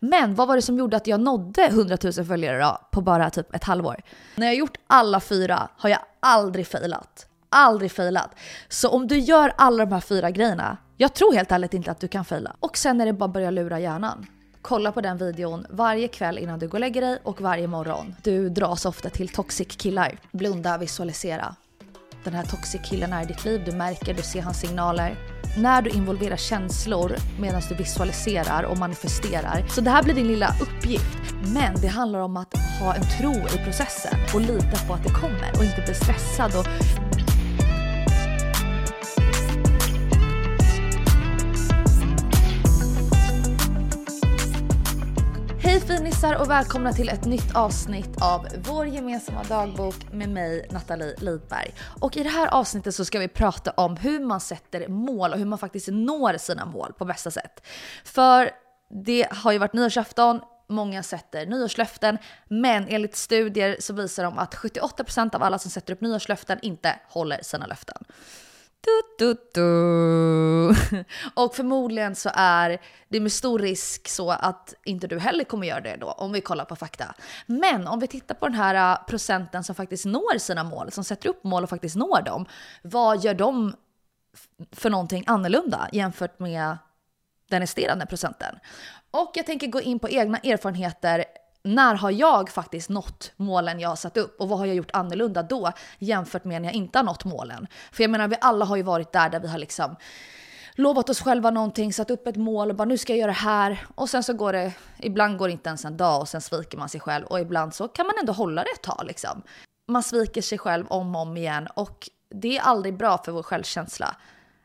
Men vad var det som gjorde att jag nådde 100 000 följare då, på bara typ ett halvår? När jag har gjort alla fyra har jag aldrig failat. Aldrig failat. Så om du gör alla de här fyra grejerna, jag tror helt ärligt inte att du kan faila. Och sen är det bara att börja lura hjärnan. Kolla på den videon varje kväll innan du går och lägger dig och varje morgon. Du dras ofta till toxic killar. Blunda, visualisera. Den här toxic killen är i ditt liv, du märker, du ser hans signaler. När du involverar känslor medan du visualiserar och manifesterar. Så det här blir din lilla uppgift. Men det handlar om att ha en tro i processen och lita på att det kommer och inte bli stressad och Hej finisar och välkomna till ett nytt avsnitt av vår gemensamma dagbok med mig Nathalie Lidberg. Och i det här avsnittet så ska vi prata om hur man sätter mål och hur man faktiskt når sina mål på bästa sätt. För det har ju varit nyårsafton, många sätter nyårslöften, men enligt studier så visar de att 78% av alla som sätter upp nyårslöften inte håller sina löften. Du, du, du. Och förmodligen så är det med stor risk så att inte du heller kommer göra det då, om vi kollar på fakta. Men om vi tittar på den här äh, procenten som faktiskt når sina mål, som sätter upp mål och faktiskt når dem. Vad gör de för någonting annorlunda jämfört med den resterande procenten? Och jag tänker gå in på egna erfarenheter när har jag faktiskt nått målen jag har satt upp och vad har jag gjort annorlunda då jämfört med när jag inte har nått målen? För jag menar, vi alla har ju varit där där vi har liksom lovat oss själva någonting, satt upp ett mål och bara nu ska jag göra det här och sen så går det, ibland går det inte ens en dag och sen sviker man sig själv och ibland så kan man ändå hålla det ett tag liksom. Man sviker sig själv om och om igen och det är aldrig bra för vår självkänsla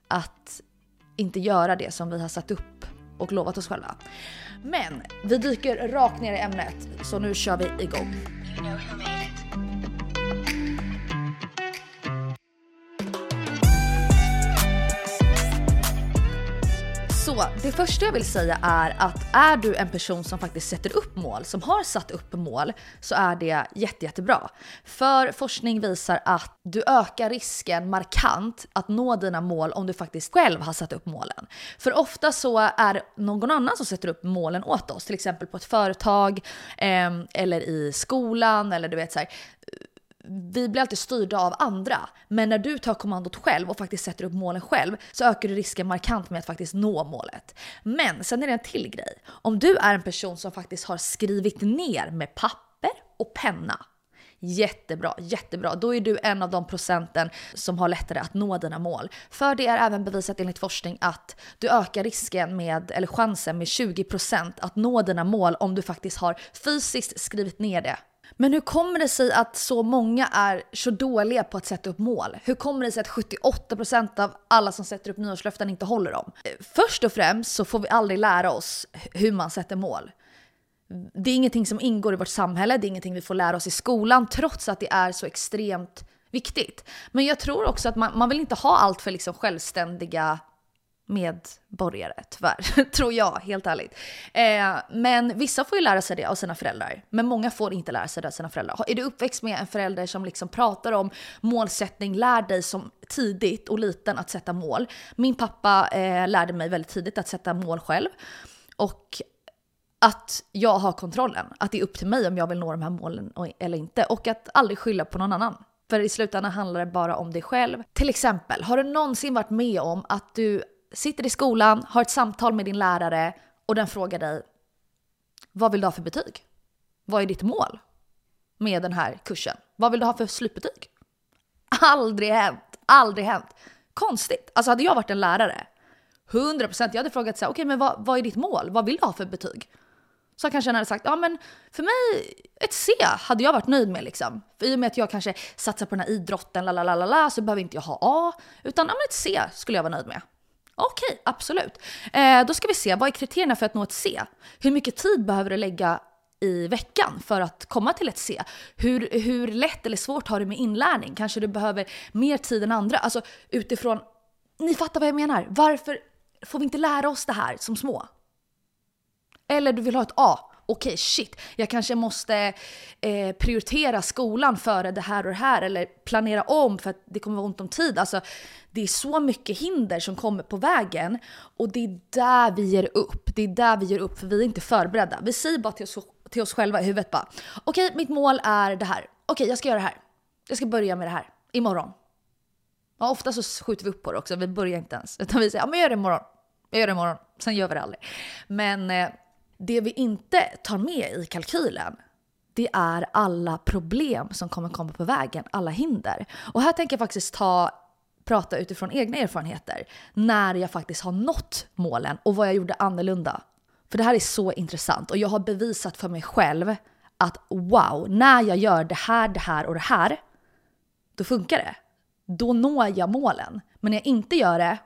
att inte göra det som vi har satt upp och lovat oss själva. Men vi dyker rakt ner i ämnet så nu kör vi igång. Så det första jag vill säga är att är du en person som faktiskt sätter upp mål, som har satt upp mål, så är det jätte, jättebra. För forskning visar att du ökar risken markant att nå dina mål om du faktiskt själv har satt upp målen. För ofta så är det någon annan som sätter upp målen åt oss, till exempel på ett företag eh, eller i skolan eller du vet så här, vi blir alltid styrda av andra. Men när du tar kommandot själv och faktiskt sätter upp målen själv så ökar du risken markant med att faktiskt nå målet. Men sen är det en till grej. Om du är en person som faktiskt har skrivit ner med papper och penna Jättebra, jättebra. Då är du en av de procenten som har lättare att nå dina mål. För det är även bevisat enligt forskning att du ökar risken med, eller chansen med 20% att nå dina mål om du faktiskt har fysiskt skrivit ner det men hur kommer det sig att så många är så dåliga på att sätta upp mål? Hur kommer det sig att 78% av alla som sätter upp nyårslöften inte håller dem? Först och främst så får vi aldrig lära oss hur man sätter mål. Det är ingenting som ingår i vårt samhälle, det är ingenting vi får lära oss i skolan trots att det är så extremt viktigt. Men jag tror också att man, man vill inte ha allt för liksom självständiga medborgare, tyvärr. Tror jag, helt ärligt. Eh, men vissa får ju lära sig det av sina föräldrar. Men många får inte lära sig det av sina föräldrar. Är du uppväxt med en förälder som liksom pratar om målsättning, lär dig som tidigt och liten att sätta mål. Min pappa eh, lärde mig väldigt tidigt att sätta mål själv. Och att jag har kontrollen. Att det är upp till mig om jag vill nå de här målen eller inte. Och att aldrig skylla på någon annan. För i slutändan handlar det bara om dig själv. Till exempel, har du någonsin varit med om att du sitter i skolan, har ett samtal med din lärare och den frågar dig vad vill du ha för betyg? Vad är ditt mål med den här kursen? Vad vill du ha för slutbetyg? Aldrig hänt, aldrig hänt. Konstigt. Alltså hade jag varit en lärare, 100% jag hade frågat så här, okej okay, men vad, vad är ditt mål? Vad vill du ha för betyg? Så kanske han hade sagt, ja men för mig, ett C hade jag varit nöjd med liksom. För I och med att jag kanske satsar på den här idrotten, la la la la så behöver inte jag ha A. Utan ja, men ett C skulle jag vara nöjd med. Okej, absolut. Eh, då ska vi se, vad är kriterierna för att nå ett C? Hur mycket tid behöver du lägga i veckan för att komma till ett C? Hur, hur lätt eller svårt har du med inlärning? Kanske du behöver mer tid än andra? Alltså utifrån, ni fattar vad jag menar. Varför får vi inte lära oss det här som små? Eller du vill ha ett A okej okay, shit, jag kanske måste eh, prioritera skolan före det här och det här eller planera om för att det kommer vara ont om tid. Alltså, det är så mycket hinder som kommer på vägen och det är där vi ger upp. Det är där vi ger upp för vi är inte förberedda. Vi säger bara till oss, till oss själva i huvudet bara okej, okay, mitt mål är det här. Okej, okay, jag ska göra det här. Jag ska börja med det här imorgon. Ja, ofta så skjuter vi upp på det också. Vi börjar inte ens. Utan vi säger ja, men jag gör det imorgon. Jag gör det imorgon. Sen gör vi det aldrig. Men eh, det vi inte tar med i kalkylen det är alla problem som kommer komma på vägen, alla hinder. Och här tänker jag faktiskt ta, prata utifrån egna erfarenheter när jag faktiskt har nått målen och vad jag gjorde annorlunda. För det här är så intressant och jag har bevisat för mig själv att wow, när jag gör det här, det här och det här, då funkar det. Då når jag målen. Men när jag inte gör det,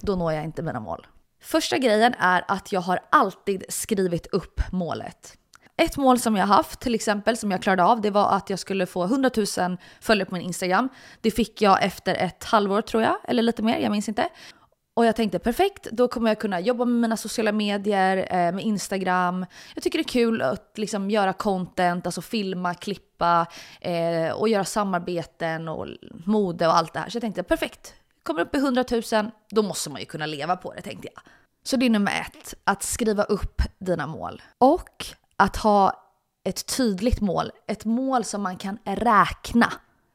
då når jag inte mina mål. Första grejen är att jag har alltid skrivit upp målet. Ett mål som jag haft till exempel som jag klarade av det var att jag skulle få 100 000 följare på min Instagram. Det fick jag efter ett halvår tror jag, eller lite mer, jag minns inte. Och jag tänkte perfekt, då kommer jag kunna jobba med mina sociala medier, eh, med Instagram. Jag tycker det är kul att liksom göra content, alltså filma, klippa eh, och göra samarbeten och mode och allt det här. Så jag tänkte perfekt, kommer upp i 100 000, då måste man ju kunna leva på det tänkte jag. Så det är nummer ett, att skriva upp dina mål. Och att ha ett tydligt mål, ett mål som man kan räkna.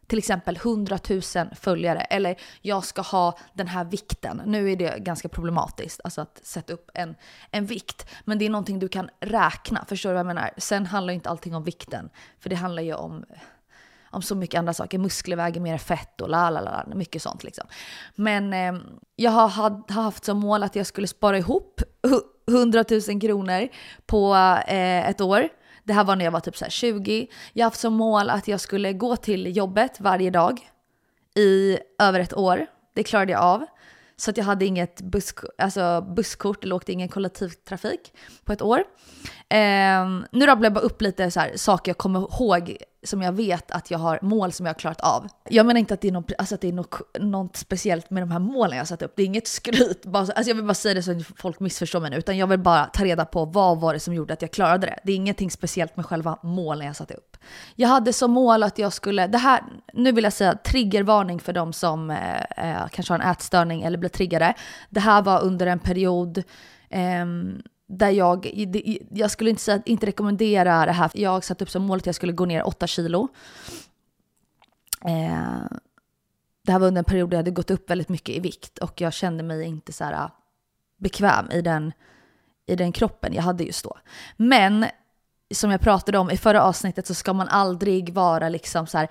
Till exempel 100 000 följare eller jag ska ha den här vikten. Nu är det ganska problematiskt, alltså att sätta upp en, en vikt. Men det är någonting du kan räkna, förstår du vad jag menar? Sen handlar inte allting om vikten, för det handlar ju om om så mycket andra saker. Muskler väger mer fett och la la la, mycket sånt liksom. Men eh, jag har, har, haft som mål att jag skulle spara ihop 100 000 kronor på eh, ett år. Det här var när jag var typ så 20. Jag har haft som mål att jag skulle gå till jobbet varje dag i över ett år. Det klarade jag av. Så att jag hade inget busk, alltså busskort eller åkte ingen kollektivtrafik på ett år. Eh, nu rabblar jag bara upp lite så här, saker jag kommer ihåg som jag vet att jag har mål som jag har klarat av. Jag menar inte att det är, något, alltså att det är något, något speciellt med de här målen jag har satt upp. Det är inget skryt. Bara, alltså jag vill bara säga det så att folk missförstår mig nu. Utan jag vill bara ta reda på vad var det som gjorde att jag klarade det. Det är ingenting speciellt med själva målen jag satte upp. Jag hade som mål att jag skulle, det här, nu vill jag säga triggervarning för de som eh, eh kanske har en ätstörning eller blir triggade. Det här var under en period eh, där jag, jag skulle inte, säga, inte rekommendera det här. Jag satte upp som mål att jag skulle gå ner 8 kilo. Eh, det här var under en period där jag hade gått upp väldigt mycket i vikt och jag kände mig inte så här ah, bekväm i den, i den kroppen jag hade just då. Men som jag pratade om i förra avsnittet så ska man aldrig vara liksom så här,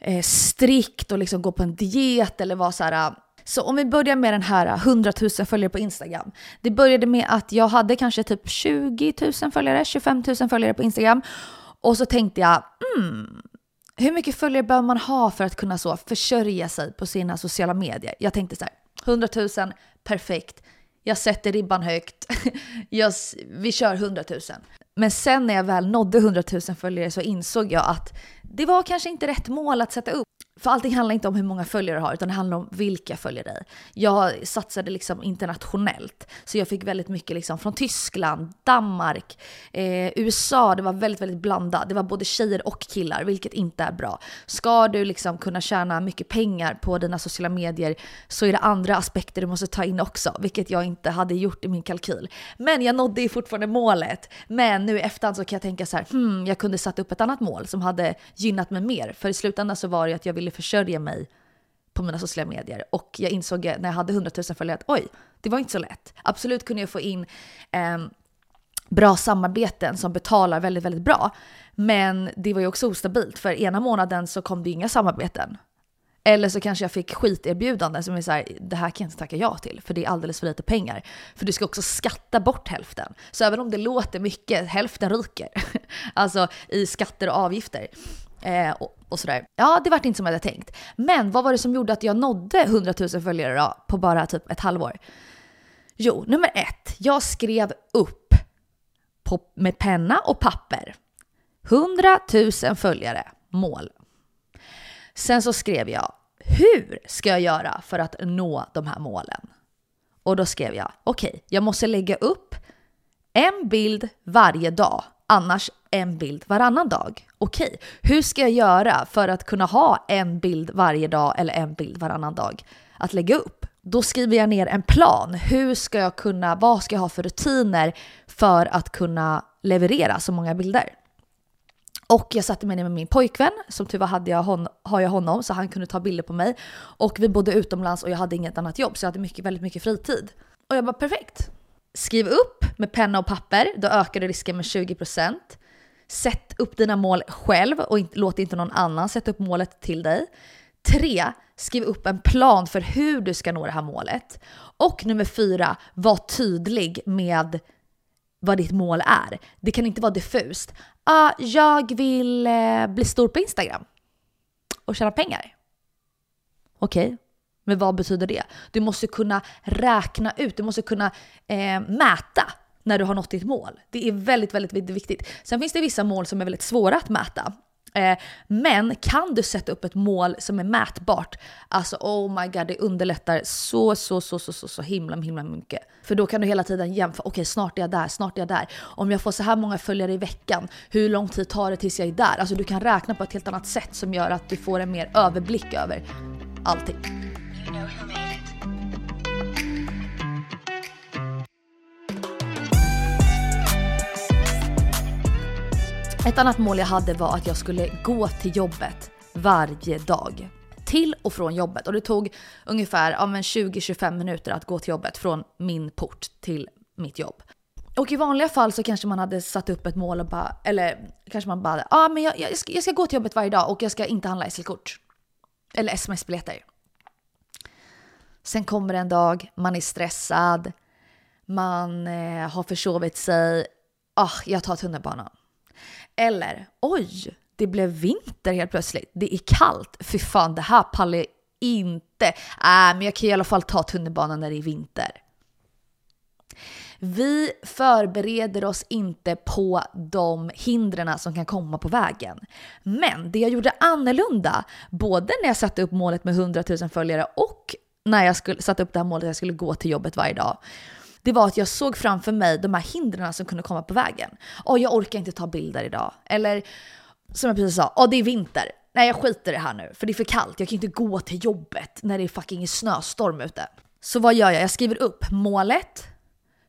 eh, strikt och liksom gå på en diet eller vara så här eh. så om vi börjar med den här eh, 100 000 följare på Instagram. Det började med att jag hade kanske typ 20 000 följare, 25 000 följare på Instagram. Och så tänkte jag, mm, hur mycket följare behöver man ha för att kunna så försörja sig på sina sociala medier? Jag tänkte så här, 100 000, perfekt. Jag sätter ribban högt. jag, vi kör 100 000. Men sen när jag väl nådde 100 000 följare så insåg jag att det var kanske inte rätt mål att sätta upp. För allting handlar inte om hur många följare du har, utan det handlar om vilka följer dig. Jag satsade liksom internationellt, så jag fick väldigt mycket liksom från Tyskland, Danmark, eh, USA. Det var väldigt, väldigt blandat. Det var både tjejer och killar, vilket inte är bra. Ska du liksom kunna tjäna mycket pengar på dina sociala medier så är det andra aspekter du måste ta in också, vilket jag inte hade gjort i min kalkyl. Men jag nådde ju fortfarande målet. Men nu i efterhand så kan jag tänka så här, hmm, jag kunde satt upp ett annat mål som hade gynnat mig mer. För i slutändan så var det att jag ville försörja mig på mina sociala medier. Och jag insåg när jag hade 100 000 följare att oj, det var inte så lätt. Absolut kunde jag få in eh, bra samarbeten som betalar väldigt, väldigt bra. Men det var ju också ostabilt för ena månaden så kom det inga samarbeten. Eller så kanske jag fick skiterbjudanden som är så här, det här kan jag inte tacka ja till för det är alldeles för lite pengar. För du ska också skatta bort hälften. Så även om det låter mycket, hälften ryker. alltså i skatter och avgifter. Eh, och, och, sådär. Ja, det vart inte som jag hade tänkt. Men vad var det som gjorde att jag nådde 100 000 följare då, på bara typ ett halvår? Jo, nummer ett. Jag skrev upp på, med penna och papper. 100 000 följare, mål. Sen så skrev jag, hur ska jag göra för att nå de här målen? Och då skrev jag, okej, okay, jag måste lägga upp En bild varje dag, annars en bild varannan dag. Okej, hur ska jag göra för att kunna ha en bild varje dag eller en bild varannan dag att lägga upp? Då skriver jag ner en plan. Hur ska jag kunna, vad ska jag ha för rutiner för att kunna leverera så många bilder? Och jag satte mig ner med min pojkvän, som tur var hade jag hon, har jag honom så han kunde ta bilder på mig. Och vi bodde utomlands och jag hade inget annat jobb så jag hade mycket, väldigt mycket fritid. Och jag bara perfekt. Skriv upp med penna och papper, då ökar du risken med 20%. Sätt upp dina mål själv och inte, låt inte någon annan sätta upp målet till dig. 3. Skriv upp en plan för hur du ska nå det här målet. Och nummer 4. Var tydlig med vad ditt mål är. Det kan inte vara diffust. Ah, jag vill eh, bli stor på Instagram och tjäna pengar. Okej, okay. men vad betyder det? Du måste kunna räkna ut, du måste kunna eh, mäta när du har nått ditt mål. Det är väldigt, väldigt, väldigt viktigt. Sen finns det vissa mål som är väldigt svåra att mäta. Eh, men kan du sätta upp ett mål som är mätbart, alltså oh my god, det underlättar så, så, så, så, så, så himla, himla mycket. För då kan du hela tiden jämföra, okej okay, snart är jag där, snart är jag där. Om jag får så här många följare i veckan, hur lång tid tar det tills jag är där? Alltså du kan räkna på ett helt annat sätt som gör att du får en mer överblick över allting. Ett annat mål jag hade var att jag skulle gå till jobbet varje dag. Till och från jobbet. Och det tog ungefär ja, 20-25 minuter att gå till jobbet från min port till mitt jobb. Och i vanliga fall så kanske man hade satt upp ett mål och bara, eller kanske man bara, ja ah, men jag, jag, ska, jag ska gå till jobbet varje dag och jag ska inte handla SL-kort. Eller sms-biljetter. Sen kommer en dag, man är stressad, man eh, har försovit sig, ah, jag tar tunnelbanan. Eller oj, det blev vinter helt plötsligt. Det är kallt. Fy fan, det här pallar jag inte. Äh, men jag kan i alla fall ta tunnelbanan när det är vinter. Vi förbereder oss inte på de hindren som kan komma på vägen. Men det jag gjorde annorlunda, både när jag satte upp målet med 100 000 följare och när jag skulle, satte upp det här målet att jag skulle gå till jobbet varje dag, det var att jag såg framför mig de här hindren som kunde komma på vägen. Åh, jag orkar inte ta bilder idag. Eller som jag precis sa, åh det är vinter. Nej, jag skiter i det här nu, för det är för kallt. Jag kan inte gå till jobbet när det är fucking snöstorm ute. Så vad gör jag? Jag skriver upp målet,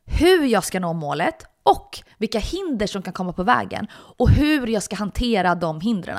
hur jag ska nå målet och vilka hinder som kan komma på vägen och hur jag ska hantera de hindren.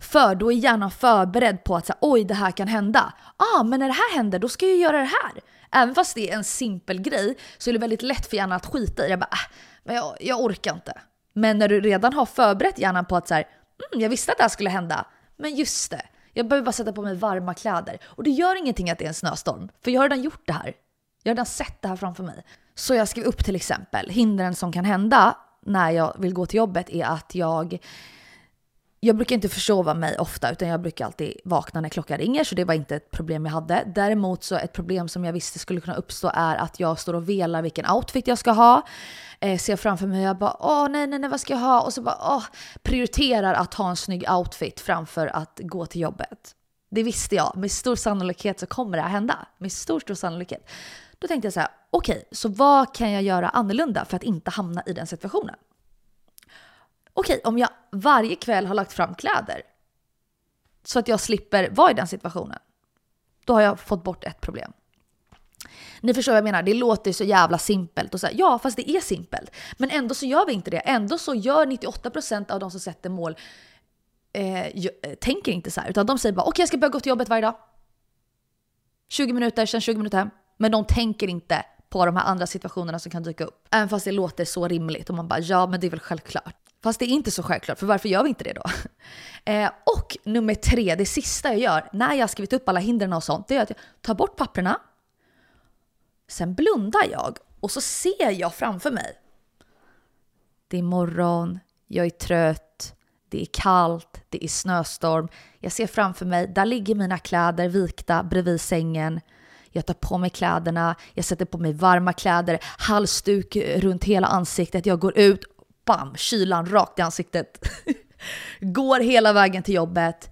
För då är hjärnan förberedd på att säga, oj det här kan hända. Ah, men när det här händer då ska jag göra det här. Även fast det är en simpel grej så är det väldigt lätt för hjärnan att skita i det. Jag bara, äh, men jag, jag orkar inte. Men när du redan har förberett hjärnan på att så här, mm, jag visste att det här skulle hända. Men just det, jag behöver bara sätta på mig varma kläder. Och det gör ingenting att det är en snöstorm, för jag har redan gjort det här. Jag har redan sett det här framför mig. Så jag skrev upp till exempel, hindren som kan hända när jag vill gå till jobbet är att jag jag brukar inte försova mig ofta utan jag brukar alltid vakna när klockan ringer så det var inte ett problem jag hade. Däremot så ett problem som jag visste skulle kunna uppstå är att jag står och velar vilken outfit jag ska ha. Eh, ser framför mig och jag bara åh nej nej nej vad ska jag ha? Och så bara åh, prioriterar att ha en snygg outfit framför att gå till jobbet. Det visste jag, med stor sannolikhet så kommer det här hända. Med stor, stor sannolikhet. Då tänkte jag så här, okej, okay, så vad kan jag göra annorlunda för att inte hamna i den situationen? Okej, om jag varje kväll har lagt fram kläder så att jag slipper vara i den situationen, då har jag fått bort ett problem. Ni förstår vad jag menar, det låter så jävla simpelt och så här, ja fast det är simpelt. Men ändå så gör vi inte det. Ändå så gör 98% av de som sätter mål eh, eh, tänker inte så här, utan de säger bara okej okay, jag ska börja gå till jobbet varje dag. 20 minuter, sen 20 minuter hem. Men de tänker inte på de här andra situationerna som kan dyka upp. Även fast det låter så rimligt och man bara ja men det är väl självklart. Fast det är inte så självklart, för varför gör vi inte det då? Eh, och nummer tre, det sista jag gör när jag skrivit upp alla hindren och sånt, det är att jag tar bort papperna. Sen blundar jag och så ser jag framför mig. Det är morgon, jag är trött, det är kallt, det är snöstorm. Jag ser framför mig, där ligger mina kläder vikta bredvid sängen. Jag tar på mig kläderna, jag sätter på mig varma kläder, halsduk runt hela ansiktet, jag går ut bam, kylan rakt i ansiktet. Går hela vägen till jobbet,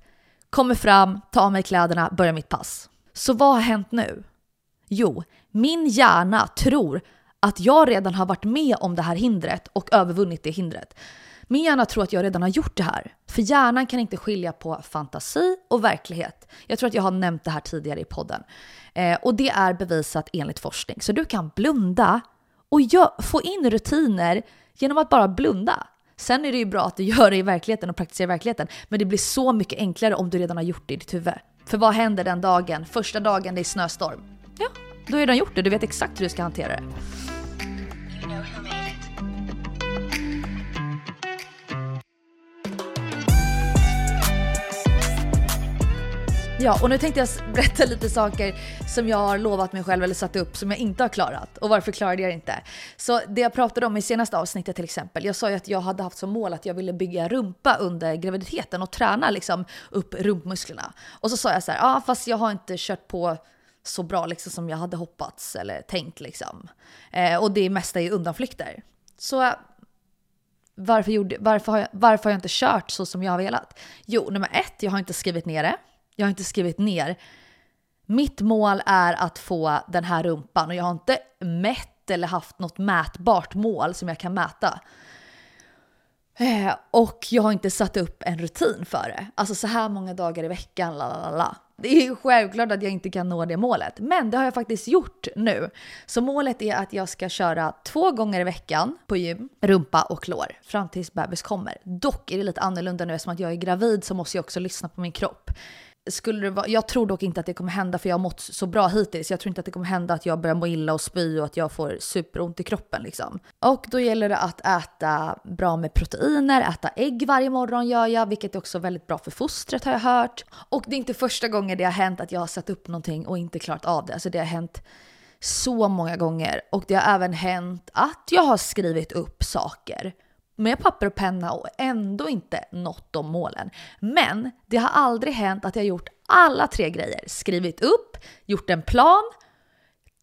kommer fram, tar av mig kläderna, börjar mitt pass. Så vad har hänt nu? Jo, min hjärna tror att jag redan har varit med om det här hindret och övervunnit det hindret. Min hjärna tror att jag redan har gjort det här. För hjärnan kan inte skilja på fantasi och verklighet. Jag tror att jag har nämnt det här tidigare i podden. Eh, och det är bevisat enligt forskning. Så du kan blunda och få in rutiner genom att bara blunda. Sen är det ju bra att du gör det i verkligheten och praktiserar i verkligheten. Men det blir så mycket enklare om du redan har gjort det i ditt huvud. För vad händer den dagen? Första dagen det är snöstorm. Ja, då har du redan gjort det. Du vet exakt hur du ska hantera det. Ja, och nu tänkte jag berätta lite saker som jag har lovat mig själv eller satt upp som jag inte har klarat. Och varför klarade jag det inte? Så det jag pratade om i senaste avsnittet till exempel. Jag sa ju att jag hade haft som mål att jag ville bygga rumpa under graviditeten och träna liksom upp rumpmusklerna. Och så sa jag så här, ja ah, fast jag har inte kört på så bra liksom som jag hade hoppats eller tänkt liksom. Eh, och det mesta är undanflykter. Så varför, gjorde, varför, har jag, varför har jag inte kört så som jag har velat? Jo, nummer ett, jag har inte skrivit ner det. Jag har inte skrivit ner. Mitt mål är att få den här rumpan och jag har inte mätt eller haft något mätbart mål som jag kan mäta. Eh, och jag har inte satt upp en rutin för det. Alltså så här många dagar i veckan, la Det är ju självklart att jag inte kan nå det målet, men det har jag faktiskt gjort nu. Så målet är att jag ska köra två gånger i veckan på gym, rumpa och lår fram tills bebis kommer. Dock är det lite annorlunda nu eftersom att jag är gravid så måste jag också lyssna på min kropp skulle det vara, jag tror dock inte att det kommer hända för jag har mått så bra hittills. Jag tror inte att det kommer hända att jag börjar må illa och spy och att jag får superont i kroppen liksom. Och då gäller det att äta bra med proteiner, äta ägg varje morgon gör jag, vilket är också väldigt bra för fostret har jag hört. Och det är inte första gången det har hänt att jag har satt upp någonting och inte klarat av det. Alltså det har hänt så många gånger och det har även hänt att jag har skrivit upp saker med papper och penna och ändå inte nått de målen. Men det har aldrig hänt att jag gjort alla tre grejer. Skrivit upp, gjort en plan,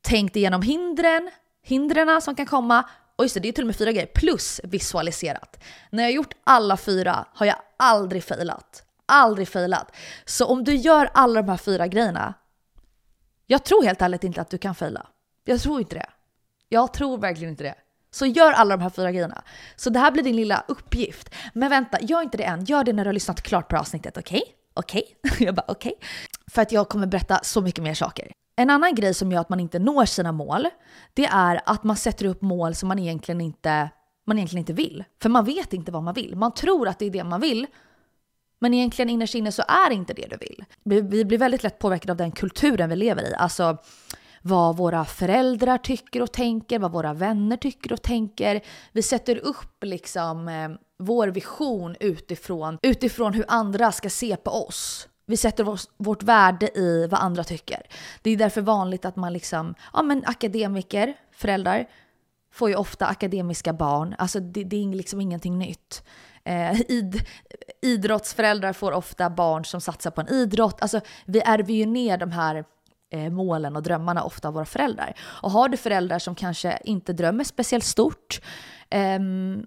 tänkt igenom hindren, hindren som kan komma och just det, det är till och med fyra grejer plus visualiserat. När jag gjort alla fyra har jag aldrig failat. Aldrig failat. Så om du gör alla de här fyra grejerna, jag tror helt ärligt inte att du kan faila. Jag tror inte det. Jag tror verkligen inte det. Så gör alla de här fyra grejerna. Så det här blir din lilla uppgift. Men vänta, gör inte det än. Gör det när du har lyssnat klart på avsnittet, okej? Okay? Okej? Okay? jag bara okej. Okay. För att jag kommer berätta så mycket mer saker. En annan grej som gör att man inte når sina mål, det är att man sätter upp mål som man egentligen inte, man egentligen inte vill. För man vet inte vad man vill. Man tror att det är det man vill, men egentligen innerst inne så är det inte det du vill. Vi blir väldigt lätt påverkade av den kulturen vi lever i. Alltså, vad våra föräldrar tycker och tänker, vad våra vänner tycker och tänker. Vi sätter upp liksom eh, vår vision utifrån, utifrån hur andra ska se på oss. Vi sätter vårt, vårt värde i vad andra tycker. Det är därför vanligt att man liksom, ja men akademiker, föräldrar, får ju ofta akademiska barn. Alltså det, det är liksom ingenting nytt. Eh, id, idrottsföräldrar får ofta barn som satsar på en idrott. Alltså vi ärver ju ner de här Eh, målen och drömmarna ofta av våra föräldrar. Och har du föräldrar som kanske inte drömmer speciellt stort, eh,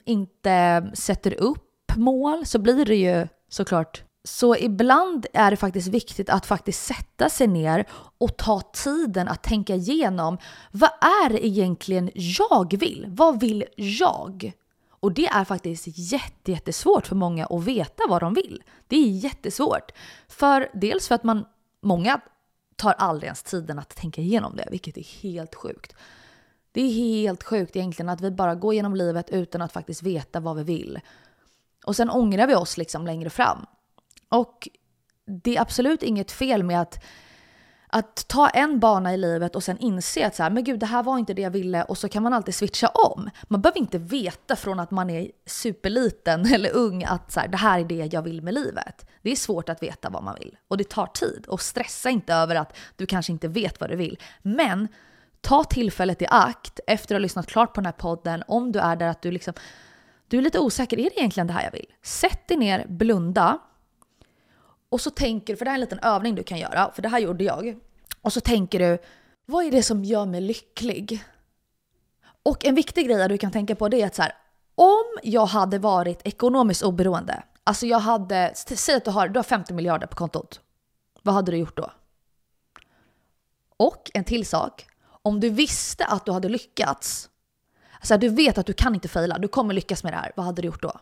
inte sätter upp mål, så blir det ju såklart så ibland är det faktiskt viktigt att faktiskt sätta sig ner och ta tiden att tänka igenom vad är det egentligen jag vill? Vad vill jag? Och det är faktiskt jätte, jättesvårt för många att veta vad de vill. Det är jättesvårt. För dels för att man, många tar aldrig ens tiden att tänka igenom det, vilket är helt sjukt. Det är helt sjukt egentligen att vi bara går genom livet utan att faktiskt veta vad vi vill. Och sen ångrar vi oss liksom längre fram. Och det är absolut inget fel med att att ta en bana i livet och sen inse att så här, men gud det här var inte det jag ville och så kan man alltid switcha om. Man behöver inte veta från att man är superliten eller ung att så här, det här är det jag vill med livet. Det är svårt att veta vad man vill och det tar tid. Och stressa inte över att du kanske inte vet vad du vill. Men ta tillfället i akt efter att ha lyssnat klart på den här podden om du är där att du liksom du är lite osäker, är det egentligen det här jag vill? Sätt dig ner, blunda och så tänker du, för det här är en liten övning du kan göra, för det här gjorde jag. Och så tänker du, vad är det som gör mig lycklig? Och en viktig grej du kan tänka på det är att så här, om jag hade varit ekonomiskt oberoende, alltså jag hade, säg att du har, du har 50 miljarder på kontot. Vad hade du gjort då? Och en till sak, om du visste att du hade lyckats Alltså du vet att du kan inte fejla, du kommer lyckas med det här. Vad hade du gjort då?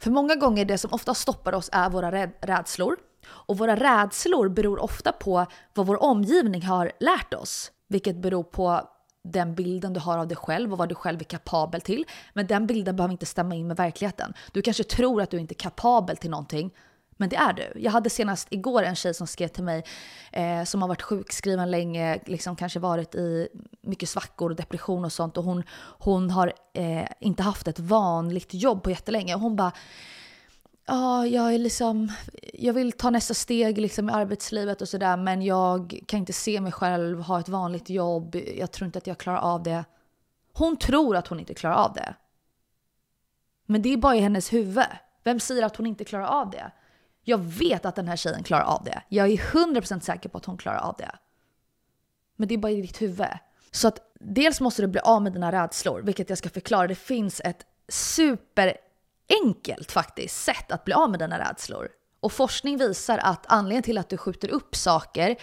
För många gånger det som ofta stoppar oss är våra rädslor. Och våra rädslor beror ofta på vad vår omgivning har lärt oss. Vilket beror på den bilden du har av dig själv och vad du själv är kapabel till. Men den bilden behöver inte stämma in med verkligheten. Du kanske tror att du inte är kapabel till någonting, men det är du. Jag hade senast igår en tjej som skrev till mig eh, som har varit sjukskriven länge, liksom kanske varit i mycket svackor och depression och sånt och hon, hon har eh, inte haft ett vanligt jobb på jättelänge och hon bara Ja, jag är liksom, jag vill ta nästa steg liksom i arbetslivet och sådär men jag kan inte se mig själv ha ett vanligt jobb. Jag tror inte att jag klarar av det. Hon tror att hon inte klarar av det. Men det är bara i hennes huvud. Vem säger att hon inte klarar av det? Jag vet att den här tjejen klarar av det. Jag är 100% säker på att hon klarar av det. Men det är bara i ditt huvud. Så att dels måste du bli av med dina rädslor, vilket jag ska förklara. Det finns ett super... Enkelt faktiskt sätt att bli av med dina rädslor. Och forskning visar att anledningen till att du skjuter upp saker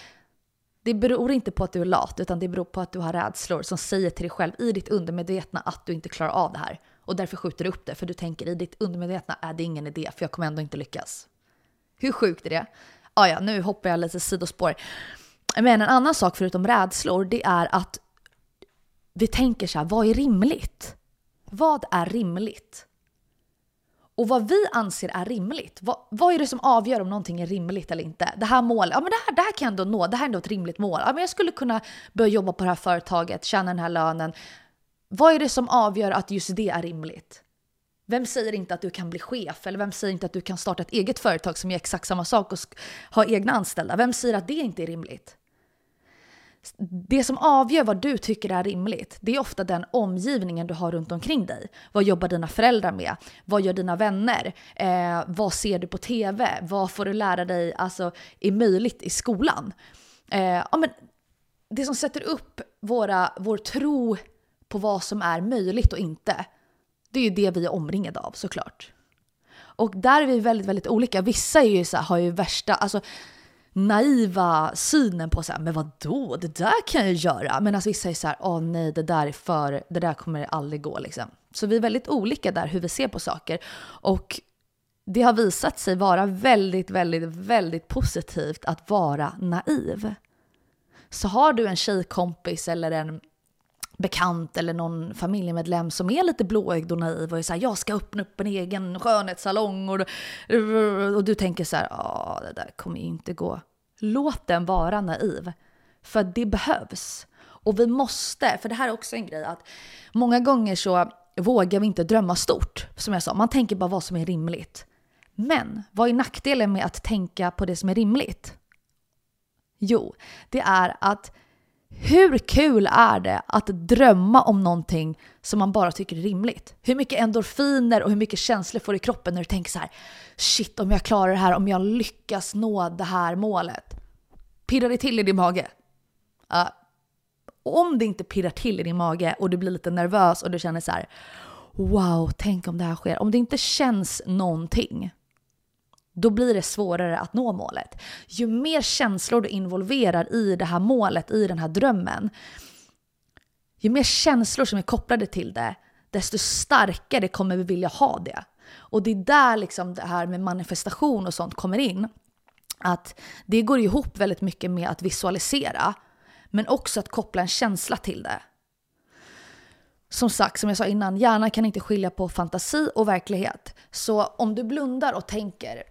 det beror inte på att du är lat, utan det beror på att du har rädslor som säger till dig själv i ditt undermedvetna att du inte klarar av det här. Och därför skjuter du upp det, för du tänker i ditt undermedvetna äh, är det ingen idé, för jag kommer ändå inte lyckas. Hur sjukt är det? Ah, ja, nu hoppar jag lite sidospår. Men en annan sak förutom rädslor, det är att vi tänker så här, vad är rimligt? Vad är rimligt? Och vad vi anser är rimligt, vad, vad är det som avgör om någonting är rimligt eller inte? Det här målet, ja men det här, det här kan jag ändå nå, det här är ändå ett rimligt mål. Ja, men jag skulle kunna börja jobba på det här företaget, tjäna den här lönen. Vad är det som avgör att just det är rimligt? Vem säger inte att du kan bli chef? Eller vem säger inte att du kan starta ett eget företag som gör exakt samma sak och ha egna anställda? Vem säger att det inte är rimligt? Det som avgör vad du tycker är rimligt, det är ofta den omgivningen du har runt omkring dig. Vad jobbar dina föräldrar med? Vad gör dina vänner? Eh, vad ser du på TV? Vad får du lära dig alltså, är möjligt i skolan? Eh, ja, men det som sätter upp våra, vår tro på vad som är möjligt och inte, det är ju det vi är omringade av såklart. Och där är vi väldigt, väldigt olika. Vissa är ju så här, har ju värsta, alltså naiva synen på så här, men vadå, det där kan jag göra. Men alltså vissa är så här, åh nej, det där är för, det där kommer aldrig gå liksom. Så vi är väldigt olika där hur vi ser på saker. Och det har visat sig vara väldigt, väldigt, väldigt positivt att vara naiv. Så har du en tjejkompis eller en bekant eller någon familjemedlem som är lite blåögd och naiv och är så här, jag ska öppna upp en egen skönhetssalong och, och du tänker så här, ja det där kommer ju inte gå. Låt den vara naiv. För det behövs. Och vi måste, för det här är också en grej att många gånger så vågar vi inte drömma stort. Som jag sa, man tänker bara vad som är rimligt. Men vad är nackdelen med att tänka på det som är rimligt? Jo, det är att hur kul är det att drömma om någonting som man bara tycker är rimligt? Hur mycket endorfiner och hur mycket känslor får du i kroppen när du tänker så här: shit om jag klarar det här, om jag lyckas nå det här målet. Pirrar det till i din mage? Uh, om det inte pirrar till i din mage och du blir lite nervös och du känner så här: wow, tänk om det här sker. Om det inte känns någonting, då blir det svårare att nå målet. Ju mer känslor du involverar i det här målet, i den här drömmen, ju mer känslor som är kopplade till det, desto starkare kommer vi vilja ha det. Och det är där liksom det här med manifestation och sånt kommer in. Att det går ihop väldigt mycket med att visualisera, men också att koppla en känsla till det. Som sagt, som jag sa innan, hjärnan kan inte skilja på fantasi och verklighet. Så om du blundar och tänker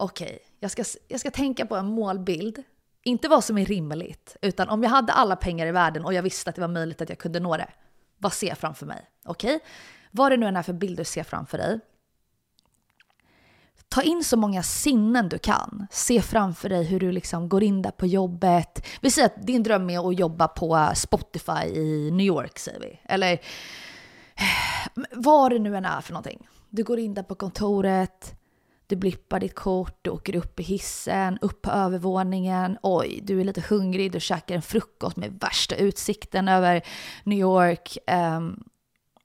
okej, okay, jag, ska, jag ska tänka på en målbild. Inte vad som är rimligt, utan om jag hade alla pengar i världen och jag visste att det var möjligt att jag kunde nå det. Vad ser jag framför mig? Okej? Okay? Vad det nu än är för bild du ser framför dig. Ta in så många sinnen du kan. Se framför dig hur du liksom går in där på jobbet. Vi säger att din dröm är att jobba på eh, Spotify i New York, säger vi. Eller eh, vad det nu än är för någonting. Du går in där på kontoret, du blippar ditt kort, du åker upp i hissen, upp på övervåningen. Oj, du är lite hungrig, du käkar en frukost med värsta utsikten över New York. Um,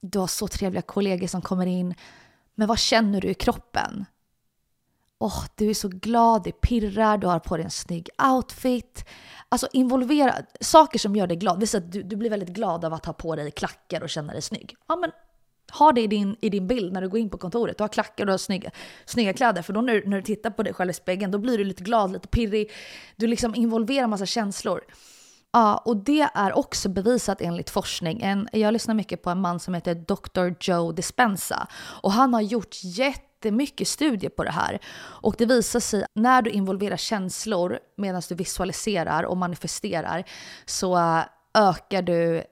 du har så trevliga kollegor som kommer in. Men vad känner du i kroppen? oh, du är så glad, det pirrar, du har på dig en snygg outfit. Alltså involvera saker som gör dig glad. Visa att du, du blir väldigt glad av att ha på dig klackar och känna dig snygg. Ja, men ha det i din, i din bild när du går in på kontoret. Du har klackar och du har snygga, snygga kläder. För då när, när du tittar på dig själv i spegeln, då blir du lite glad, lite pirrig. Du liksom involverar massa känslor. Ja, och det är också bevisat enligt forskning. En, jag lyssnar mycket på en man som heter Dr. Joe Dispenza. Och han har gjort jättemycket studier på det här. Och det visar sig när du involverar känslor medan du visualiserar och manifesterar så äh, ökar du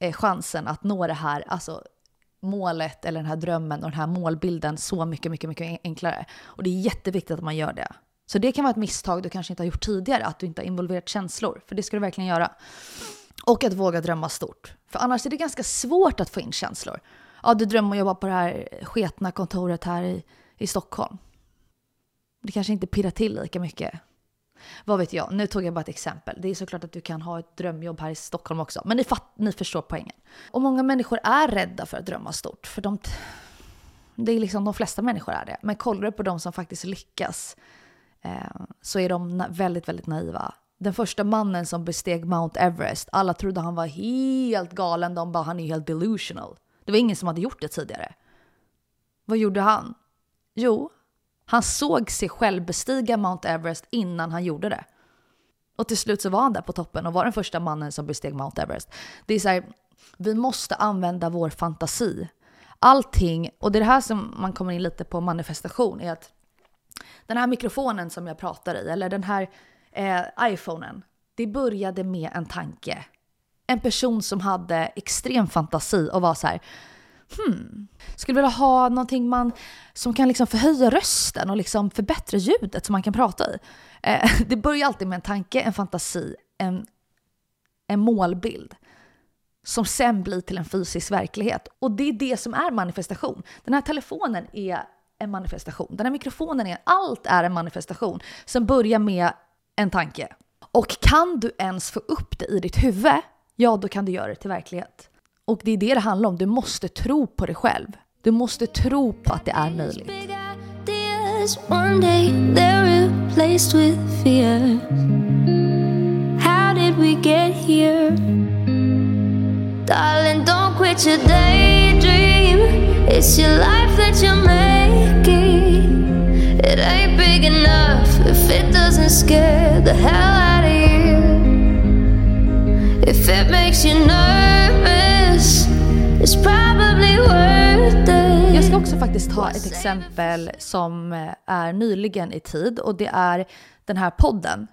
eh, chansen att nå det här, alltså målet eller den här drömmen och den här målbilden så mycket, mycket, mycket enklare. Och det är jätteviktigt att man gör det. Så det kan vara ett misstag du kanske inte har gjort tidigare, att du inte har involverat känslor. För det ska du verkligen göra. Och att våga drömma stort. För annars är det ganska svårt att få in känslor. Ja, du drömmer om att jobba på det här sketna kontoret här i, i Stockholm. Det kanske inte pirrar till lika mycket. Vad vet jag, nu tog jag bara ett exempel. Det är såklart att du kan ha ett drömjobb här i Stockholm också. Men ni, fatt, ni förstår poängen. Och många människor är rädda för att drömma stort. För de, det är liksom de flesta människor är det. Men kollar du på de som faktiskt lyckas eh, så är de väldigt, väldigt naiva. Den första mannen som besteg Mount Everest, alla trodde han var helt galen. De bara, han är helt delusional. Det var ingen som hade gjort det tidigare. Vad gjorde han? Jo, han såg sig själv bestiga Mount Everest innan han gjorde det. Och till slut så var han där på toppen och var den första mannen som besteg Mount Everest. Det är så här, vi måste använda vår fantasi. Allting, och det är det här som man kommer in lite på manifestation, är att den här mikrofonen som jag pratar i, eller den här eh, iPhonen, det började med en tanke. En person som hade extrem fantasi och var så här, hmm, skulle vilja ha någonting man, som kan liksom förhöja rösten och liksom förbättra ljudet som man kan prata i. Eh, det börjar alltid med en tanke, en fantasi, en, en målbild som sen blir till en fysisk verklighet. Och det är det som är manifestation. Den här telefonen är en manifestation. Den här mikrofonen är, allt är en manifestation som börjar med en tanke. Och kan du ens få upp det i ditt huvud, ja då kan du göra det till verklighet. Och det är det det handlar om. Du måste tro på dig själv. Du måste tro på att det är möjligt. One day they're replaced with fear. How did we get here? Darling, don't quit your daydream. It's your life that you're making. It ain't big enough if it doesn't scare the hell out of you. If it makes you nervous. Jag ska också faktiskt ta ett exempel som eh, är nyligen i tid och det är den här podden.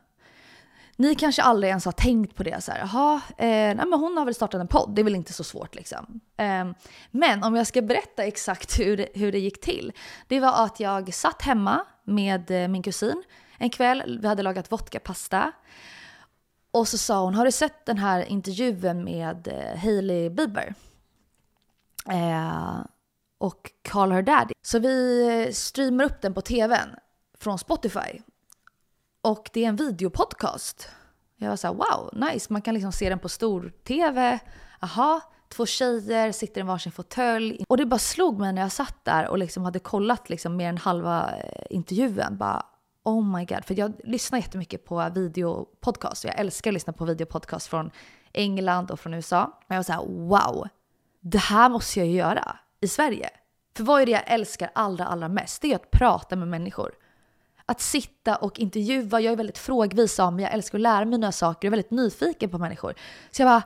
Ni kanske aldrig ens har tänkt på det så här, jaha, eh, nej men hon har väl startat en podd, det är väl inte så svårt liksom. Eh, men om jag ska berätta exakt hur, hur det gick till. Det var att jag satt hemma med eh, min kusin en kväll, vi hade lagat vodkapasta. Och så sa hon, har du sett den här intervjun med eh, Hailey Bieber? Eh, och Call Her Daddy. Så vi streamar upp den på tvn från Spotify. Och det är en videopodcast. Jag var såhär wow, nice. Man kan liksom se den på stor-tv. Aha, två tjejer sitter i varsin fåtölj. Och det bara slog mig när jag satt där och liksom hade kollat liksom mer än halva eh, intervjun. Bara, oh my god. För jag lyssnar jättemycket på videopodcast. Jag älskar att lyssna på videopodcast från England och från USA. Och jag var såhär wow det här måste jag ju göra i Sverige. För vad är det jag älskar allra, allra mest? Det är att prata med människor. Att sitta och intervjua, jag är väldigt frågvis av mig, jag älskar att lära mig nya saker, jag är väldigt nyfiken på människor. Så jag bara,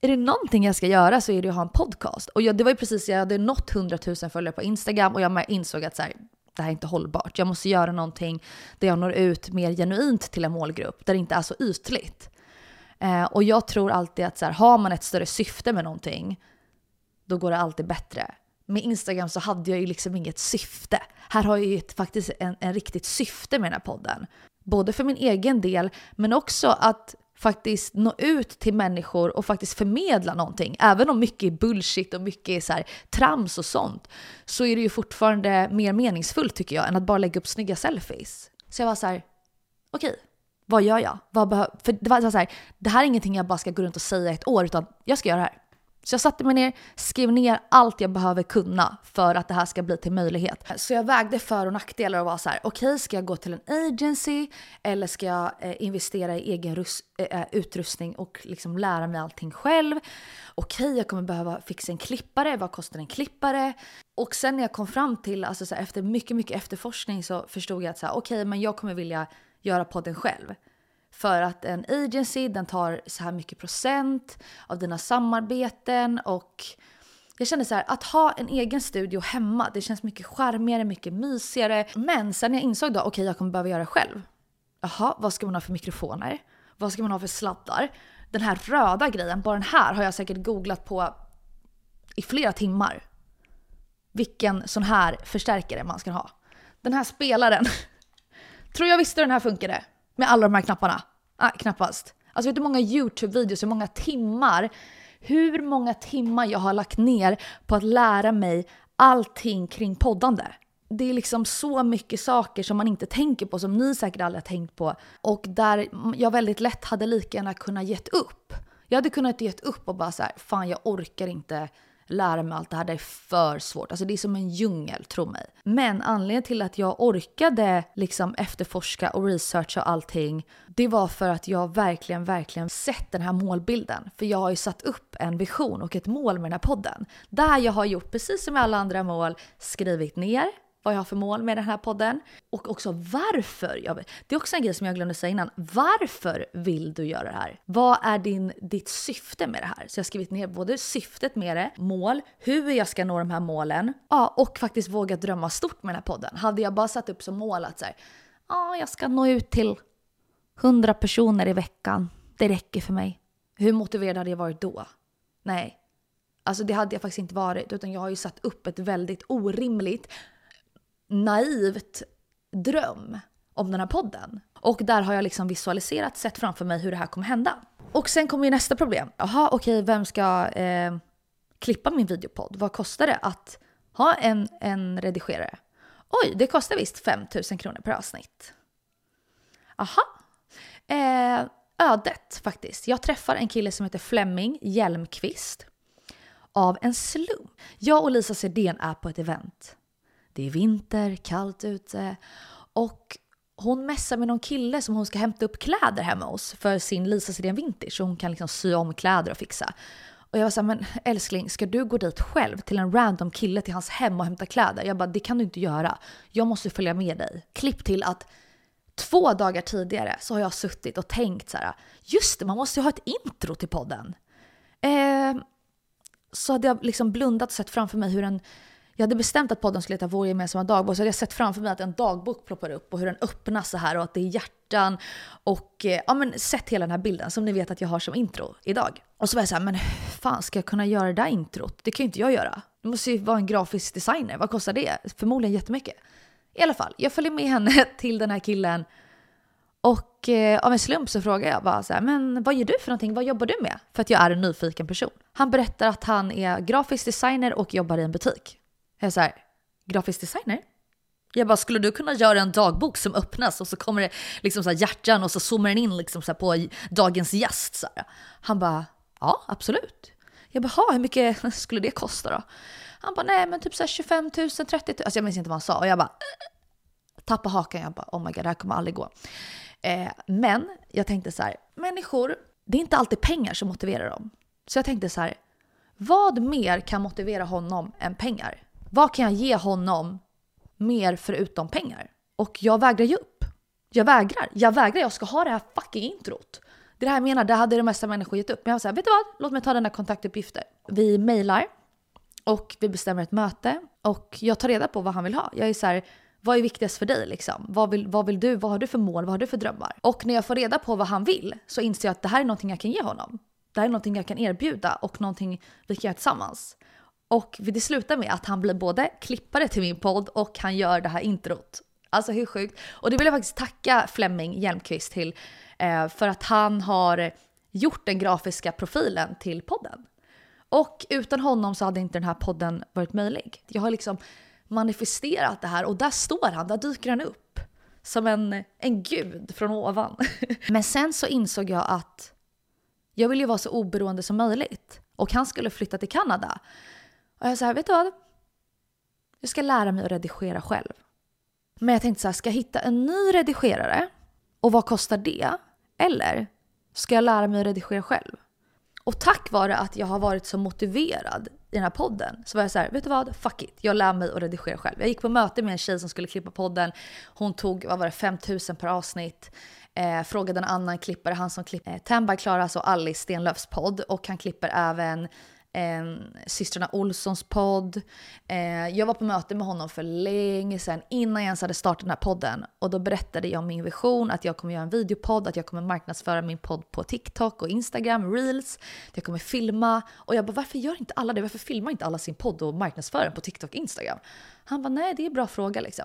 är det någonting jag ska göra så är det att ha en podcast. Och jag, det var ju precis, jag hade nått 100 000 följare på Instagram och jag insåg att så här, det här är inte hållbart. Jag måste göra någonting där jag når ut mer genuint till en målgrupp, där det inte är så ytligt. Eh, och jag tror alltid att så här, har man ett större syfte med någonting då går det alltid bättre. Med Instagram så hade jag ju liksom inget syfte. Här har jag ju faktiskt en, en riktigt syfte med den här podden. Både för min egen del, men också att faktiskt nå ut till människor och faktiskt förmedla någonting. Även om mycket är bullshit och mycket är så här, trams och sånt, så är det ju fortfarande mer meningsfullt tycker jag än att bara lägga upp snygga selfies. Så jag var så här, okej, okay, vad gör jag? Vad för det var så här, det här är ingenting jag bara ska gå runt och säga ett år, utan jag ska göra det här. Så jag satte mig ner, skrev ner allt jag behöver kunna för att det här ska bli till möjlighet. Så jag vägde för och nackdelar och var så här: okej okay, ska jag gå till en agency eller ska jag eh, investera i egen rus- eh, eh utrustning och liksom lära mig allting själv? Okej, okay, jag kommer behöva fixa en klippare, vad kostar en klippare? Och sen när jag kom fram till, alltså så här, efter mycket, mycket efterforskning så förstod jag att så här, okej, okay, men jag kommer vilja göra podden själv. För att en agency den tar så här mycket procent av dina samarbeten och jag kände så här, att ha en egen studio hemma, det känns mycket charmigare, mycket mysigare. Men sen jag insåg då, okej okay, jag kommer behöva göra det själv. Jaha, vad ska man ha för mikrofoner? Vad ska man ha för sladdar? Den här röda grejen, bara den här har jag säkert googlat på i flera timmar. Vilken sån här förstärkare man ska ha. Den här spelaren. Tror jag visste hur den här funkade. Med alla de här knapparna? Ah, knappast. Alltså vet du hur många YouTube-videos, hur många timmar, hur många timmar jag har lagt ner på att lära mig allting kring poddande. Det är liksom så mycket saker som man inte tänker på, som ni säkert aldrig har tänkt på. Och där jag väldigt lätt hade lika gärna kunnat gett upp. Jag hade kunnat gett upp och bara så här, fan jag orkar inte lära mig allt det här, det är för svårt. Alltså det är som en djungel, tro mig. Men anledningen till att jag orkade liksom efterforska och researcha allting, det var för att jag verkligen, verkligen sett den här målbilden. För jag har ju satt upp en vision och ett mål med den här podden. Där jag har gjort precis som med alla andra mål, skrivit ner vad jag har för mål med den här podden och också varför. Jag, det är också en grej som jag glömde säga innan. Varför vill du göra det här? Vad är din, ditt syfte med det här? Så jag har skrivit ner både syftet med det, mål, hur jag ska nå de här målen ja, och faktiskt våga drömma stort med den här podden. Hade jag bara satt upp som mål att så här, ja, jag ska nå ut till 100 personer i veckan. Det räcker för mig. Hur motiverad hade jag varit då? Nej, Alltså det hade jag faktiskt inte varit utan jag har ju satt upp ett väldigt orimligt naivt dröm om den här podden. Och där har jag liksom visualiserat, sett framför mig hur det här kommer hända. Och sen kommer ju nästa problem. Jaha, okej, okay, vem ska eh, klippa min videopodd? Vad kostar det att ha en, en redigerare? Oj, det kostar visst 5000 kronor per avsnitt. Aha. Eh, ödet faktiskt. Jag träffar en kille som heter Flemming Hjelmqvist av en slump. Jag och Lisa Sedén är på ett event det är vinter, kallt ute och hon messar med någon kille som hon ska hämta upp kläder hemma hos för sin Lisa Sidén Vintage så hon kan liksom sy om kläder och fixa. Och jag var såhär, men älskling, ska du gå dit själv till en random kille till hans hem och hämta kläder? Jag bara, det kan du inte göra. Jag måste följa med dig. Klipp till att två dagar tidigare så har jag suttit och tänkt så här, just det, man måste ju ha ett intro till podden. Eh, så hade jag liksom blundat och sett framför mig hur en jag hade bestämt att podden skulle heta Vår gemensamma dagbok, så hade jag sett framför mig att en dagbok ploppar upp och hur den öppnas så här och att det är hjärtan och eh, ja men sett hela den här bilden som ni vet att jag har som intro idag. Och så var jag så här, men hur fan ska jag kunna göra det där introt? Det kan ju inte jag göra. Det måste ju vara en grafisk designer, vad kostar det? Förmodligen jättemycket. I alla fall, jag följer med henne till den här killen och eh, av en slump så frågar jag bara så här, men vad gör du för någonting? Vad jobbar du med? För att jag är en nyfiken person. Han berättar att han är grafisk designer och jobbar i en butik. Jag är så här, grafisk designer? Jag bara, skulle du kunna göra en dagbok som öppnas och så kommer det liksom så här hjärtan och så zoomar den in liksom så på dagens gäst? Så här. Han bara, ja absolut. Jag bara, hur mycket skulle det kosta då? Han bara, nej men typ så 25 000, 30 000. Alltså jag minns inte vad han sa. Och jag bara, äh, äh, äh. tappa hakan. Jag bara, oh my god, det här kommer aldrig gå. Eh, men jag tänkte så här, människor, det är inte alltid pengar som motiverar dem. Så jag tänkte så här, vad mer kan motivera honom än pengar? Vad kan jag ge honom mer förutom pengar? Och jag vägrar ge upp. Jag vägrar. Jag vägrar. Jag ska ha det här fucking introt. Det är det här jag menar, det hade de mesta människor gett upp. Men jag var såhär, vet du vad? Låt mig ta dina kontaktuppgifter. Vi mejlar och vi bestämmer ett möte och jag tar reda på vad han vill ha. Jag är så här, vad är viktigast för dig liksom? Vad vill, vad vill du? Vad har du för mål? Vad har du för drömmar? Och när jag får reda på vad han vill så inser jag att det här är någonting jag kan ge honom. Det här är någonting jag kan erbjuda och någonting vi kan göra tillsammans. Och det slutar med att han blir både klippare till min podd och han gör det här introt. Alltså hur sjukt? Och det vill jag faktiskt tacka Flemming Hjelmqvist till eh, för att han har gjort den grafiska profilen till podden. Och utan honom så hade inte den här podden varit möjlig. Jag har liksom manifesterat det här och där står han, där dyker han upp. Som en, en gud från ovan. Men sen så insåg jag att jag vill ju vara så oberoende som möjligt. och han skulle flytta till Kanada. Och jag sa, vet du vad? Jag ska lära mig att redigera själv. Men jag tänkte så här, ska jag hitta en ny redigerare? Och vad kostar det? Eller ska jag lära mig att redigera själv? Och tack vare att jag har varit så motiverad i den här podden så var jag så här, vet du vad? Fuck it. Jag lär mig att redigera själv. Jag gick på möte med en tjej som skulle klippa podden. Hon tog, vad var det, 5000 per avsnitt. Eh, frågade en annan klippare, han som klipper eh, Tamba Klaras och Alice Stenlöfs podd. Och han klipper även eh, systrarna Olssons podd. Eh, jag var på möte med honom för länge sedan, innan jag ens hade startat den här podden. Och då berättade jag om min vision, att jag kommer göra en videopodd, att jag kommer marknadsföra min podd på TikTok och Instagram, reels. Att jag kommer filma. Och jag bara, varför gör inte alla det? Varför filmar inte alla sin podd och marknadsför den på TikTok och Instagram? Han bara, nej det är en bra fråga liksom.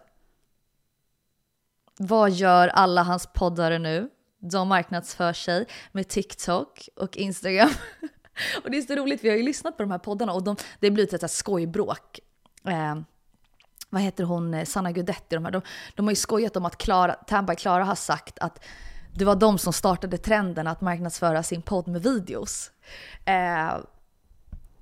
Vad gör alla hans poddare nu? De marknadsför sig med TikTok och Instagram. och det är så roligt, vi har ju lyssnat på de här poddarna och de, det blir ett skojbråk. Eh, vad heter hon, Sanna Gudetti, de, här, de, de har ju skojat om att Clara, Tampa Klara har sagt att det var de som startade trenden att marknadsföra sin podd med videos. Eh,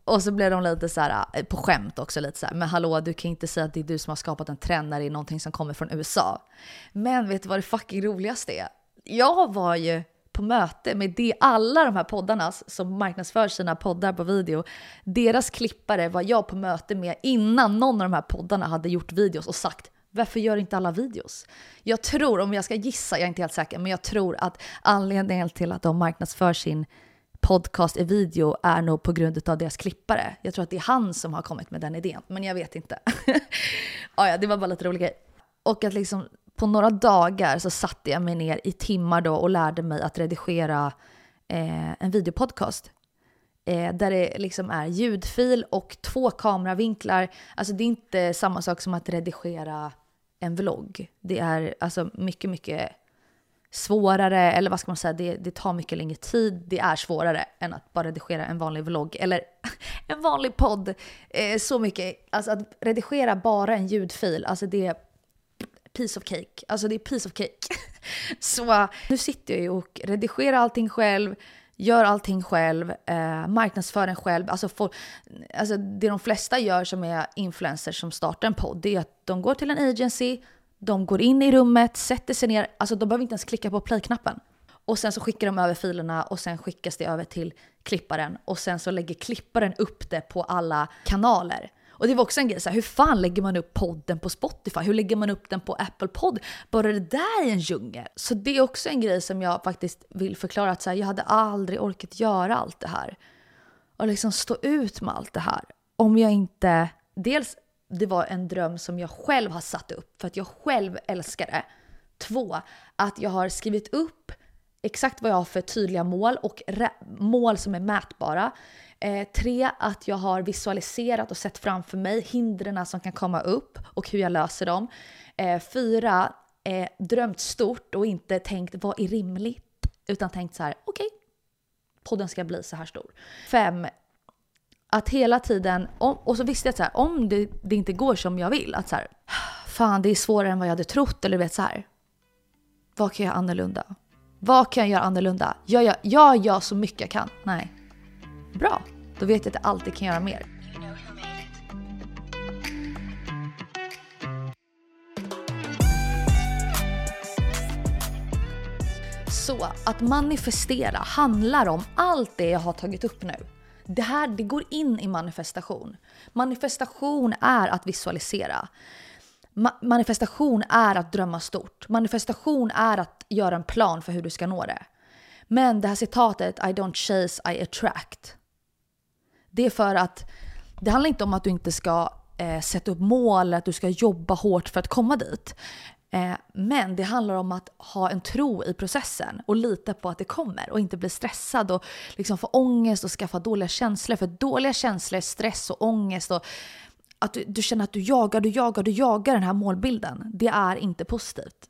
och så blev de lite så här, eh, på skämt också lite så här, men hallå du kan inte säga att det är du som har skapat en trend när det är någonting som kommer från USA. Men vet du vad det fucking roligaste är? Jag var ju på möte med det, alla de här poddarna som marknadsför sina poddar på video. Deras klippare var jag på möte med innan någon av de här poddarna hade gjort videos och sagt varför gör inte alla videos? Jag tror, om jag ska gissa, jag är inte helt säker, men jag tror att anledningen till att de marknadsför sin podcast i video är nog på grund av deras klippare. Jag tror att det är han som har kommit med den idén, men jag vet inte. ja, det var bara lite rolig grej. Och att liksom på några dagar så satte jag mig ner i timmar då och lärde mig att redigera eh, en videopodcast. Eh, där det liksom är ljudfil och två kameravinklar. Alltså det är inte samma sak som att redigera en vlogg. Det är alltså mycket, mycket svårare, eller vad ska man säga, det, det tar mycket längre tid. Det är svårare än att bara redigera en vanlig vlogg eller en vanlig podd. Eh, så mycket, alltså att redigera bara en ljudfil, alltså det piece of cake. Alltså det är piece of cake. Så nu sitter jag ju och redigerar allting själv, gör allting själv, eh, marknadsför den själv. Alltså, for, alltså det de flesta gör som är influencers som startar en podd, det är att de går till en agency, de går in i rummet, sätter sig ner, alltså de behöver inte ens klicka på play-knappen. Och sen så skickar de över filerna och sen skickas det över till klipparen och sen så lägger klipparen upp det på alla kanaler. Och det var också en grej, så här, hur fan lägger man upp podden på Spotify? Hur lägger man upp den på Apple Podd? Bara det där är en djungel. Så det är också en grej som jag faktiskt vill förklara att så här, jag hade aldrig orkat göra allt det här. Och liksom stå ut med allt det här. Om jag inte, dels det var en dröm som jag själv har satt upp för att jag själv älskar det. Två, att jag har skrivit upp exakt vad jag har för tydliga mål och mål som är mätbara. Eh, tre, att jag har visualiserat och sett framför mig hindren som kan komma upp och hur jag löser dem. Eh, fyra, eh, drömt stort och inte tänkt vad är rimligt? Utan tänkt så här, okej, okay, podden ska bli så här stor. Fem, att hela tiden, och så visste jag att så här, om det, det, inte går som jag vill, att så här, fan det är svårare än vad jag hade trott, eller vet så här. Vad kan jag göra annorlunda? Vad kan jag göra annorlunda? Gör jag, jag gör så mycket jag kan? Nej. Bra, då vet jag att jag alltid kan göra mer. Så att manifestera handlar om allt det jag har tagit upp nu. Det här det går in i manifestation. Manifestation är att visualisera. Ma manifestation är att drömma stort. Manifestation är att göra en plan för hur du ska nå det. Men det här citatet, I don't chase, I attract. Det är för att det handlar inte om att du inte ska eh, sätta upp mål, att du ska jobba hårt för att komma dit. Eh, men det handlar om att ha en tro i processen och lita på att det kommer och inte bli stressad och liksom få ångest och skaffa dåliga känslor. För dåliga känslor, stress och ångest och att du, du känner att du jagar, du jagar, du jagar den här målbilden. Det är inte positivt.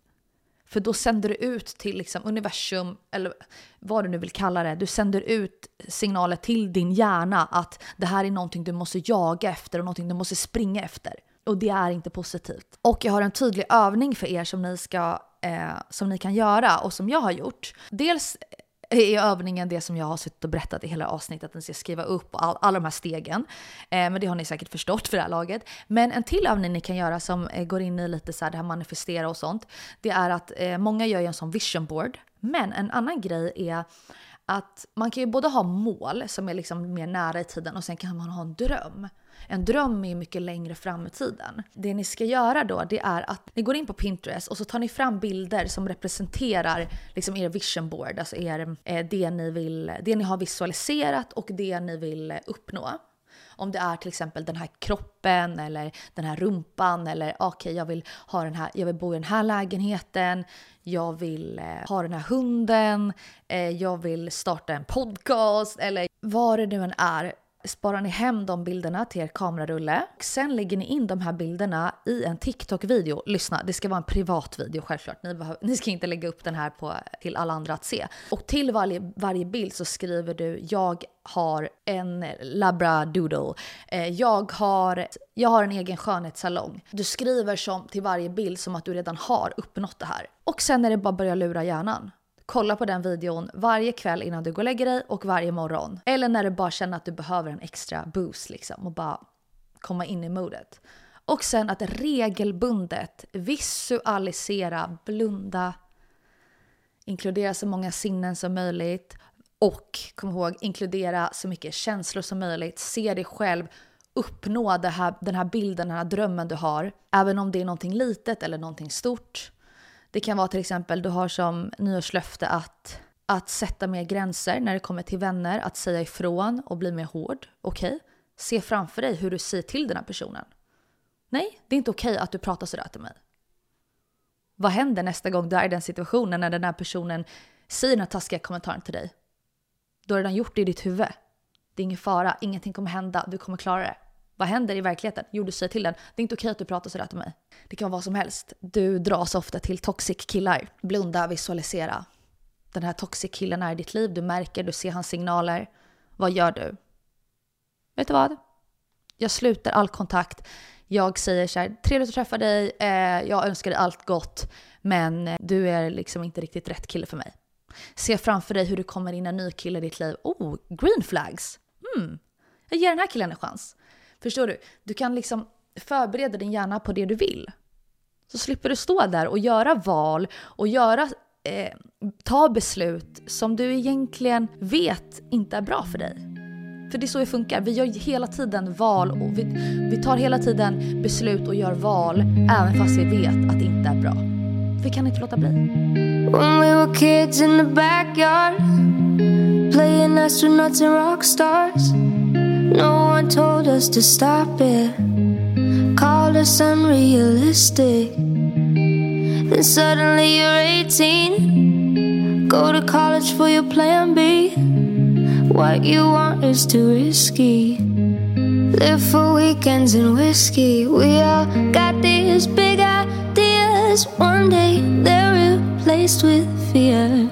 För då sänder du ut till liksom universum, eller vad du nu vill kalla det, du sänder ut signaler till din hjärna att det här är någonting du måste jaga efter och någonting du måste springa efter. Och det är inte positivt. Och jag har en tydlig övning för er som ni, ska, eh, som ni kan göra och som jag har gjort. Dels i övningen det som jag har suttit och berättat i hela avsnittet, att ni ska skriva upp all, alla de här stegen. Eh, men det har ni säkert förstått för det här laget. Men en till övning ni kan göra som eh, går in i lite så här det här manifestera och sånt, det är att eh, många gör ju en sån vision board. Men en annan grej är att man kan ju både ha mål som är liksom mer nära i tiden och sen kan man ha en dröm. En dröm är mycket längre fram i tiden. Det ni ska göra då det är att ni går in på Pinterest och så tar ni fram bilder som representerar liksom er vision board, alltså er, eh, det, ni vill, det ni har visualiserat och det ni vill eh, uppnå. Om det är till exempel den här kroppen eller den här rumpan eller ah, okej okay, jag vill ha den här, jag vill bo i den här lägenheten, jag vill eh, ha den här hunden, eh, jag vill starta en podcast eller vad det nu än är sparar ni hem de bilderna till er kamerarulle. Sen lägger ni in de här bilderna i en TikTok-video. Lyssna, det ska vara en privat video självklart. Ni, behöver, ni ska inte lägga upp den här på, till alla andra att se. Och till varje, varje bild så skriver du “Jag har en labradoodle”. Eh, jag, har, “Jag har en egen skönhetssalong”. Du skriver som, till varje bild som att du redan har uppnått det här. Och sen är det bara att börja lura hjärnan kolla på den videon varje kväll innan du går och lägger dig och varje morgon. Eller när du bara känner att du behöver en extra boost liksom och bara komma in i modet. Och sen att regelbundet visualisera, blunda, inkludera så många sinnen som möjligt och kom ihåg, inkludera så mycket känslor som möjligt. Se dig själv uppnå här, den här bilden, den här drömmen du har. Även om det är någonting litet eller någonting stort. Det kan vara till exempel, du har som nyårslöfte att, att sätta mer gränser när det kommer till vänner, att säga ifrån och bli mer hård. Okej? Okay. Se framför dig hur du säger till den här personen. Nej, det är inte okej okay att du pratar sådär till mig. Vad händer nästa gång du är i den situationen när den här personen säger den här taskiga kommentaren till dig? Du har redan gjort det i ditt huvud. Det är ingen fara, ingenting kommer hända, du kommer klara det. Vad händer i verkligheten? Jo, du säger till den. Det är inte okej att du pratar sådär till mig. Det kan vara vad som helst. Du dras ofta till toxic killar. Blunda, visualisera. Den här toxic killen är i ditt liv. Du märker, du ser hans signaler. Vad gör du? Vet du vad? Jag slutar all kontakt. Jag säger så här, trevligt att träffa dig, eh, jag önskar dig allt gott, men eh, du är liksom inte riktigt rätt kille för mig. Se framför dig hur du kommer in en ny kille i ditt liv. Oh, green flags! Hmm, jag ger den här killen en chans. Förstår du? Du kan liksom förbereda din hjärna på det du vill. Så slipper du stå där och göra val och göra, eh, ta beslut som du egentligen vet inte är bra för dig. För det är så det funkar. Vi gör hela tiden val och vi, vi tar hela tiden beslut och gör val även fast vi vet att det inte är bra. Vi kan inte låta bli. When we were kids in the backyard Playing astronauts and rockstars No one told us to stop it, called us unrealistic. Then suddenly you're 18, go to college for your plan B. What you want is too risky. Live for weekends and whiskey. We all got these big ideas. One day they're replaced with fear.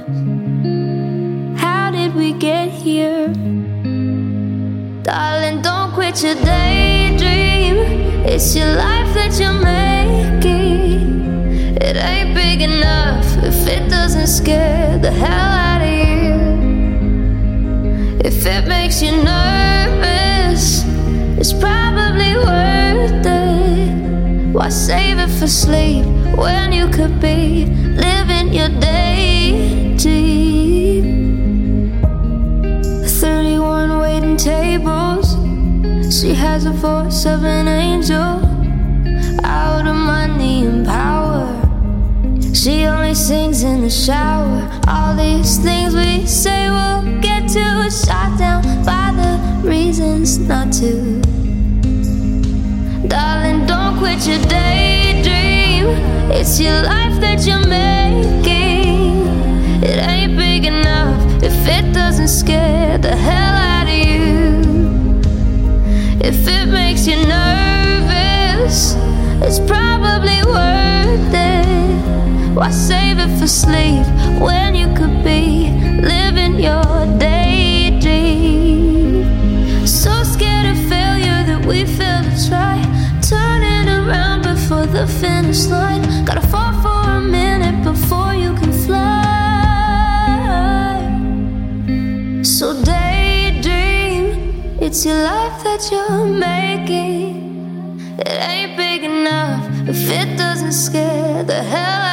Don't your daydream. It's your life that you're making. It ain't big enough if it doesn't scare the hell out of you. If it makes you nervous, it's probably worth it. Why save it for sleep when you could be living your daydream? She has a voice of an angel, out of money and power. She only sings in the shower. All these things we say we'll get to shot down by the reasons not to. Darling, don't quit your daydream. It's your life that you're making. If it makes you nervous, it's probably worth it. Why save it for sleep when you could be living your daydream? So scared of failure that we fail to try. Turning around before the finish line. Gotta fall for It's your life that you're making. It ain't big enough if it doesn't scare the hell out of you.